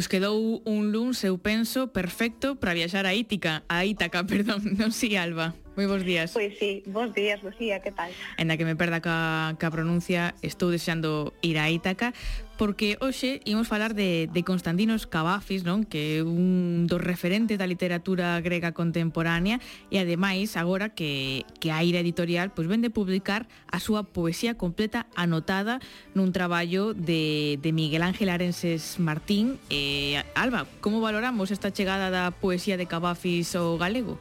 Pois quedou un luns, eu penso, perfecto para viaxar a Ítica, a Ítaca, perdón, non si Alba. Moi bons días. Pois sí, bons días, Lucía, que tal? Enda que me perda ca, ca pronuncia, estou deseando ir a Ítaca, porque hoxe imos falar de, de Constantinos Cavafis, non? que é un dos referentes da literatura grega contemporánea, e ademais, agora que, que a Ira Editorial pois, vende publicar a súa poesía completa anotada nun traballo de, de Miguel Ángel Arenses Martín. Eh, Alba, como valoramos esta chegada da poesía de Cavafis ao galego?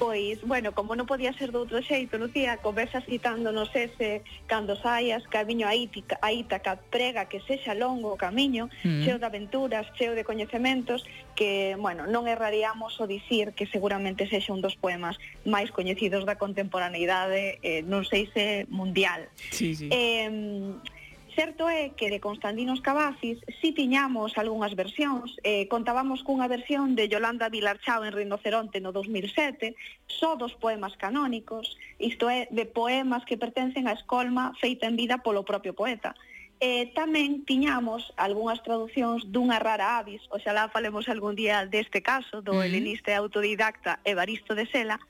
Pois, bueno, como non podía ser de outro xeito, Lucía, conversa citándonos ese cando saias camiño a Ítica, a Ítaca, prega que sexa longo o camiño, mm. cheo de aventuras, cheo de coñecementos, que, bueno, non erraríamos o dicir que seguramente sexa un dos poemas máis coñecidos da contemporaneidade, eh, non sei se mundial. Sí, sí. Eh, certo é que de Constantinos Cavazis si tiñamos algunhas versións, eh, contábamos cunha versión de Yolanda Vilarchao en Rinoceronte no 2007, só dos poemas canónicos, isto é, de poemas que pertencen á escolma feita en vida polo propio poeta. E tamén tiñamos algunhas traducións dunha rara avis, oxalá falemos algún día deste caso, do uh -huh. helenista e autodidacta Evaristo de Sela,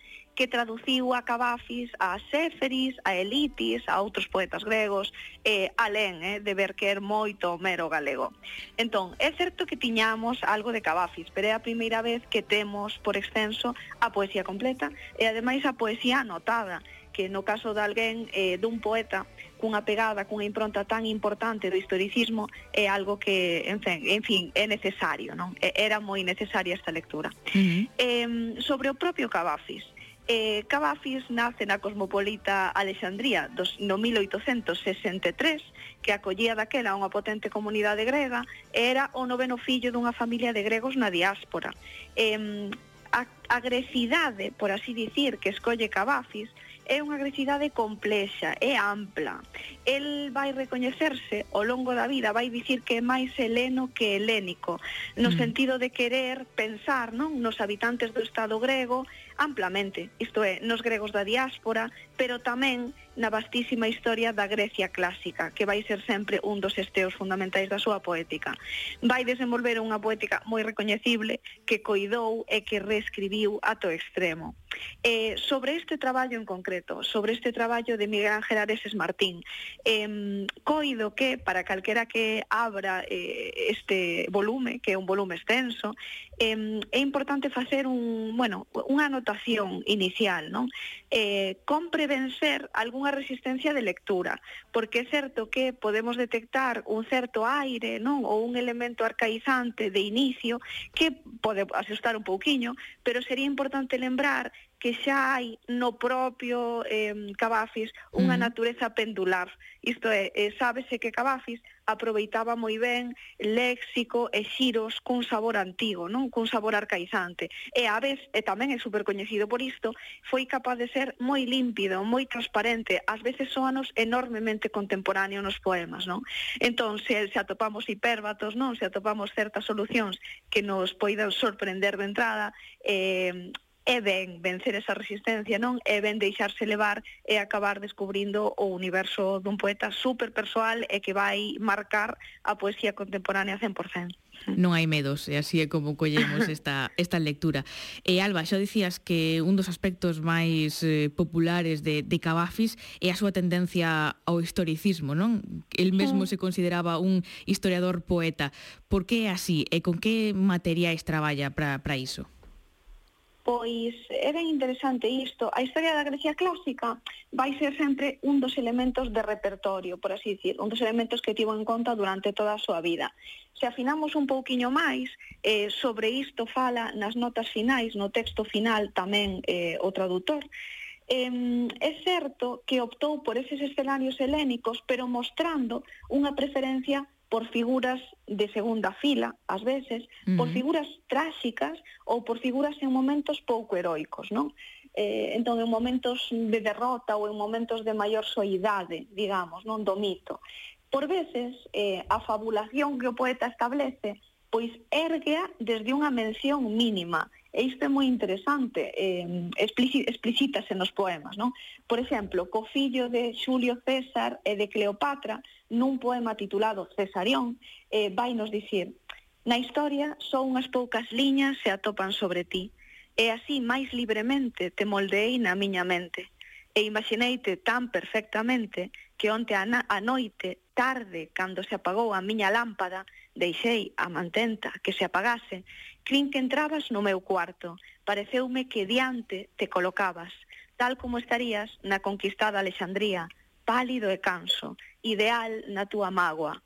que traduciu a Cavafis, a Séferis, a Elitis, a outros poetas gregos, eh, alén eh, de ver que er moito mero galego. Entón, é certo que tiñamos algo de Cavafis, pero é a primeira vez que temos por extenso a poesía completa e ademais a poesía anotada, que no caso de alguén eh, dun poeta cunha pegada, cunha impronta tan importante do historicismo é algo que, en fin, en fin é necesario, non? Era moi necesaria esta lectura. Uh -huh. eh, sobre o propio Cavafis, Eh, Cavafis nace na cosmopolita Alexandría dos, no 1863, que acollía daquela unha potente comunidade grega era o noveno fillo dunha familia de gregos na diáspora. Eh, a, a grecidade, por así dicir, que escolle Cavafis, é unha agresividade complexa, é ampla. El vai recoñecerse ao longo da vida, vai dicir que é máis heleno que helénico, no mm. sentido de querer pensar non nos habitantes do Estado grego amplamente, isto é, nos gregos da diáspora, pero tamén na vastísima historia da Grecia clásica, que vai ser sempre un dos esteos fundamentais da súa poética. Vai desenvolver unha poética moi recoñecible que coidou e que reescribiu ato extremo. Eh, sobre este traballo en concreto, sobre este traballo de Miguel Ángel Areses Martín, eh, coido que para calquera que abra eh, este volume, que é un volume extenso, eh, é importante facer un, bueno, unha anotación inicial, non? eh, compre vencer algunha resistencia de lectura, porque é certo que podemos detectar un certo aire, non, ou un elemento arcaizante de inicio que pode asustar un pouquiño, pero sería importante lembrar que xa hai no propio eh, Cavafis unha mm. natureza pendular. Isto é, eh, sábese que Cavafis aproveitaba moi ben léxico e xiros cun sabor antigo, non cun sabor arcaizante. E a vez, e tamén é super coñecido por isto, foi capaz de ser moi límpido, moi transparente, ás veces soanos enormemente contemporáneo nos poemas, non? Entón, se, se atopamos hipérbatos, non? Se atopamos certas solucións que nos poidan sorprender de entrada, eh, é ben vencer esa resistencia, non? É ben deixarse levar e acabar descubrindo o universo dun poeta super persoal e que vai marcar a poesía contemporánea 100%. Non hai medos, e así é como collemos esta, esta lectura. E Alba, xa dicías que un dos aspectos máis eh, populares de, de Cavafis é a súa tendencia ao historicismo, non? El mesmo mm. se consideraba un historiador poeta. Por que é así e con que materiais traballa para iso? Pois é ben interesante isto. A historia da Grecia clásica vai ser sempre un dos elementos de repertorio, por así dicir, un dos elementos que tivo en conta durante toda a súa vida. Se afinamos un pouquiño máis, eh, sobre isto fala nas notas finais, no texto final tamén eh, o traductor, eh, é certo que optou por eses escenarios helénicos, pero mostrando unha preferencia por figuras de segunda fila, ás veces, uh -huh. por figuras tráxicas ou por figuras en momentos pouco heroicos, non? Eh, entón, en momentos de derrota ou en momentos de maior soidade, digamos, non do mito. Por veces, eh, a fabulación que o poeta establece, pois erguea desde unha mención mínima, E isto é moi interesante, eh, explícitase nos poemas. Non? Por exemplo, co fillo de Xulio César e de Cleopatra, nun poema titulado Cesarión, eh, vai nos dicir Na historia, só unhas poucas liñas se atopan sobre ti, e así máis libremente te moldeei na miña mente, e imagineite tan perfectamente que onte a, a noite, tarde, cando se apagou a miña lámpada, Deixei a mantenta que se apagase. Crin que entrabas no meu cuarto. Pareceume que diante te colocabas, tal como estarías na conquistada Alexandría, pálido e canso, ideal na túa mágoa.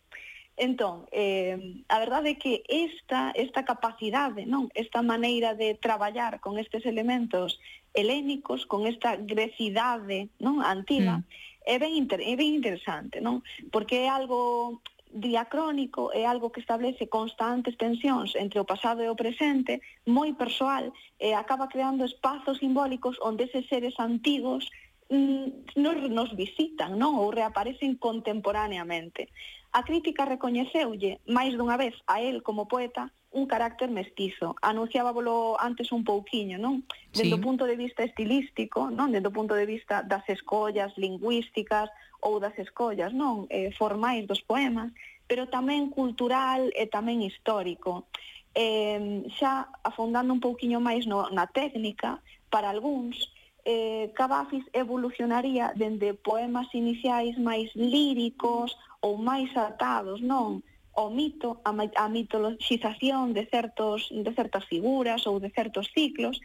Entón, eh, a verdade é que esta, esta capacidade, non esta maneira de traballar con estes elementos helénicos, con esta grecidade non antiga, mm. é, ben inter, é ben interesante, non porque é algo diacrónico é algo que establece constantes tensións entre o pasado e o presente, moi persoal, e acaba creando espazos simbólicos onde eses seres antigos mm, nos, nos visitan, non? Ou reaparecen contemporaneamente. A crítica recoñeceulle, máis dunha vez, a él como poeta, un carácter mestizo. Anunciábalo antes un pouquiño, non? Desde sí. punto de vista estilístico, non? Dendo punto de vista das escollas lingüísticas ou das escollas, non? Eh, formais dos poemas, pero tamén cultural e tamén histórico. Eh, xa afondando un pouquiño máis no, na técnica, para algúns, eh, Cavafis evolucionaría dende poemas iniciais máis líricos ou máis atados, non? o mito, a, a mitoloxización de, certos, de certas figuras ou de certos ciclos,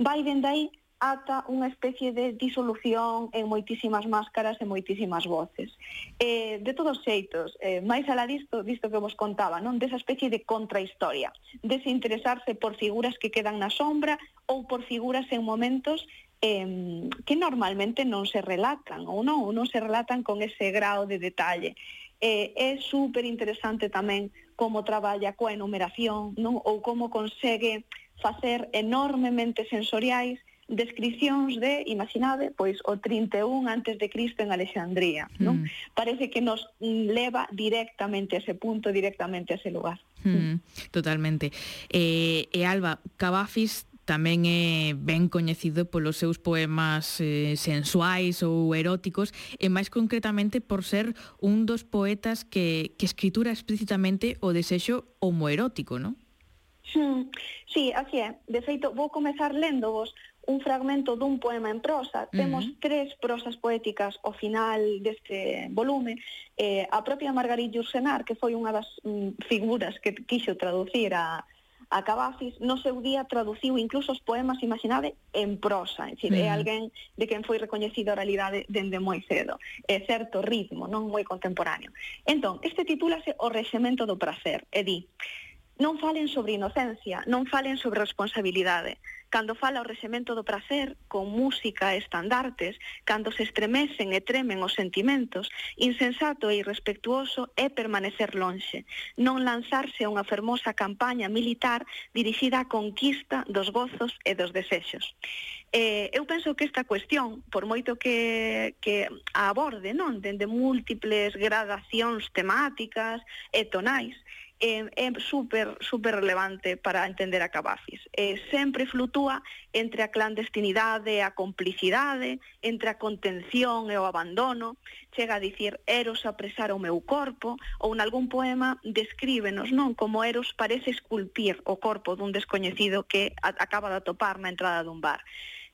vai dende aí ata unha especie de disolución en moitísimas máscaras e moitísimas voces. Eh, de todos xeitos, eh, máis alá disto, disto que vos contaba, non desa especie de contrahistoria, desinteresarse por figuras que quedan na sombra ou por figuras en momentos eh, que normalmente non se relatan ou non, ou non se relatan con ese grao de detalle eh, é super interesante tamén como traballa coa enumeración non? ou como consegue facer enormemente sensoriais descripcións de, imaginade, pois o 31 antes de Cristo en Alexandría, non? Mm. Parece que nos leva directamente a ese punto, directamente a ese lugar. Mm, totalmente. Eh, e Alba, Cavafis tamén é ben coñecido polos seus poemas eh, sensuais ou eróticos e máis concretamente por ser un dos poetas que, que escritura explícitamente o desexo homoerótico, non? Hmm, sí, así é. De feito, vou comezar léndovos un fragmento dun poema en prosa. Temos uh -huh. tres prosas poéticas ao final deste volume. Eh, a propia Margarita Ursenar, que foi unha das mm, figuras que quixo traducir a, Acabasis no seu día traduciu incluso os poemas, imaginade, en prosa, é dicir, mm. é alguén de quen foi recoñecido a realidade dende moi cedo, é certo ritmo, non moi contemporáneo. Entón, este titúlase O rexemento do prazer, e di, Non falen sobre inocencia, non falen sobre responsabilidade. Cando fala o rexemento do prazer, con música e estandartes, cando se estremecen e tremen os sentimentos, insensato e irrespectuoso é permanecer lonxe, non lanzarse a unha fermosa campaña militar dirixida á conquista dos gozos e dos desexos. Eh, eu penso que esta cuestión, por moito que, que aborde, non, dende múltiples gradacións temáticas e tonais, eh, é super, super relevante para entender a Cavafis. Eh, sempre flutúa entre a clandestinidade, a complicidade, entre a contención e o abandono. Chega a dicir Eros apresar o meu corpo, ou nalgún poema descríbenos non como Eros parece esculpir o corpo dun descoñecido que acaba de atopar na entrada dun bar.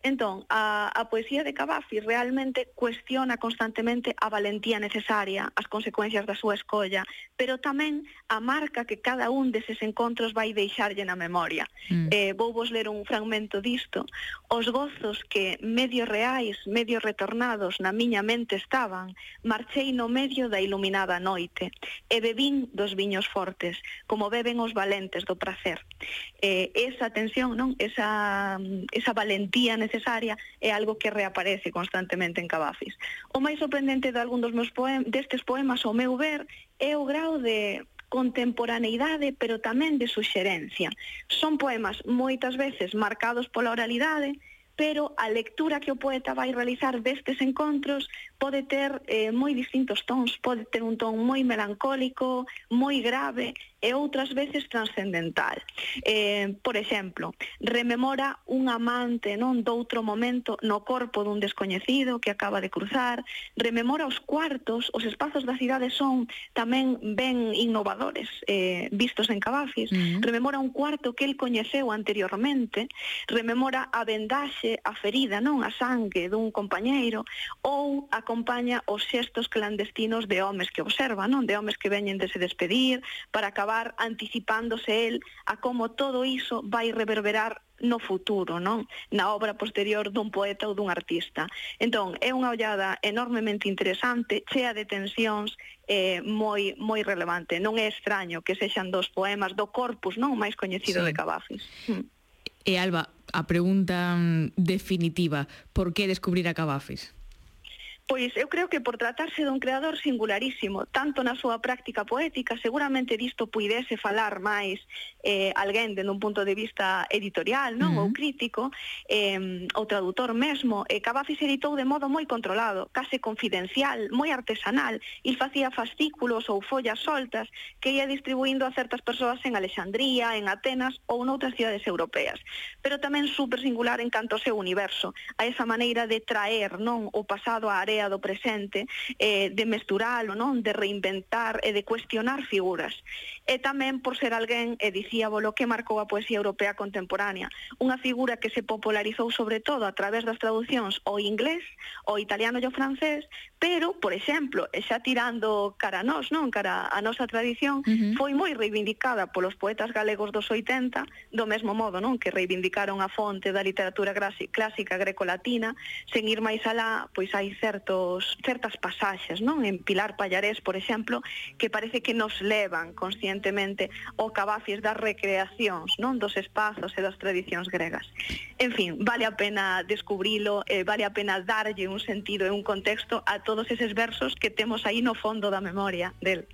Entón, a, a poesía de Cavafi realmente cuestiona constantemente a valentía necesaria, as consecuencias da súa escolla, pero tamén a marca que cada un deses encontros vai deixarlle na memoria. Mm. Eh, vou vos ler un fragmento disto. Os gozos que medio reais, medio retornados na miña mente estaban, marchei no medio da iluminada noite, e bebín dos viños fortes, como beben os valentes do prazer. Eh, esa tensión, non? Esa, esa valentía necesaria necesaria é algo que reaparece constantemente en Cavafis. O máis sorprendente de algún dos meus poem, destes poemas, ao meu ver, é o grau de contemporaneidade, pero tamén de suxerencia. Son poemas moitas veces marcados pola oralidade, pero a lectura que o poeta vai realizar destes encontros pode ter eh, moi distintos tons, pode ter un ton moi melancólico, moi grave e outras veces transcendental. Eh, por exemplo, rememora un amante non doutro momento no corpo dun descoñecido que acaba de cruzar, rememora os cuartos, os espazos da cidade son tamén ben innovadores eh, vistos en Cavafis, uh mm-hmm. -huh. rememora un cuarto que el coñeceu anteriormente, rememora a vendaxe, a ferida, non a sangue dun compañeiro ou a acompaña os xestos clandestinos de homes que observa, non? De homes que veñen de se despedir para acabar anticipándose el a como todo iso vai reverberar no futuro, non? Na obra posterior dun poeta ou dun artista. Entón, é unha ollada enormemente interesante, chea de tensións, eh, moi moi relevante. Non é extraño que sexan dos poemas do corpus, non, máis coñecido sí. de Cavafis. Hmm. E Alba, a pregunta mm, definitiva, por que descubrir a Cavafis? Pois eu creo que por tratarse dun creador singularísimo, tanto na súa práctica poética, seguramente disto puidese falar máis eh, alguén dende un punto de vista editorial, non? Uh -huh. Ou crítico, eh, ou traductor mesmo. Eh, Cavafis editou de modo moi controlado, case confidencial, moi artesanal, e facía fascículos ou follas soltas que ia distribuindo a certas persoas en Alexandría, en Atenas ou noutras cidades europeas. Pero tamén super singular en canto ao seu universo, a esa maneira de traer non o pasado á área idea do presente, eh, de mesturalo, non? de reinventar e de cuestionar figuras. E tamén por ser alguén, e dicía Bolo, que marcou a poesía europea contemporánea, unha figura que se popularizou sobre todo a través das traduccións ao inglés, ao italiano e ao francés, Pero, por exemplo, e xa tirando cara a nós, non cara a nosa tradición, uh -huh. foi moi reivindicada polos poetas galegos dos 80, do mesmo modo, non que reivindicaron a fonte da literatura clásica grecolatina, sen ir máis alá, pois hai certos certas pasaxes, non? En Pilar Pallarés, por exemplo, que parece que nos levan conscientemente ao cabafis das recreacións, non, dos espazos e das tradicións gregas. En fin, vale a pena descubrilo, eh, vale a pena darlle un sentido e un contexto a todo todos eses versos que temos aí no fondo da memoria del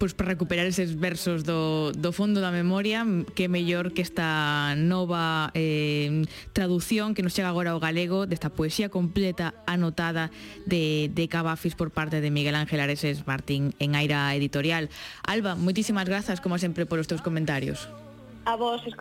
pois para recuperar eses versos do, do fondo da memoria que mellor que esta nova eh, traducción que nos chega agora ao galego desta poesía completa anotada de, de Cavafis por parte de Miguel Ángel Areses Martín en Aira Editorial. Alba, moitísimas grazas como sempre polos teus comentarios. A vos, escoitamos.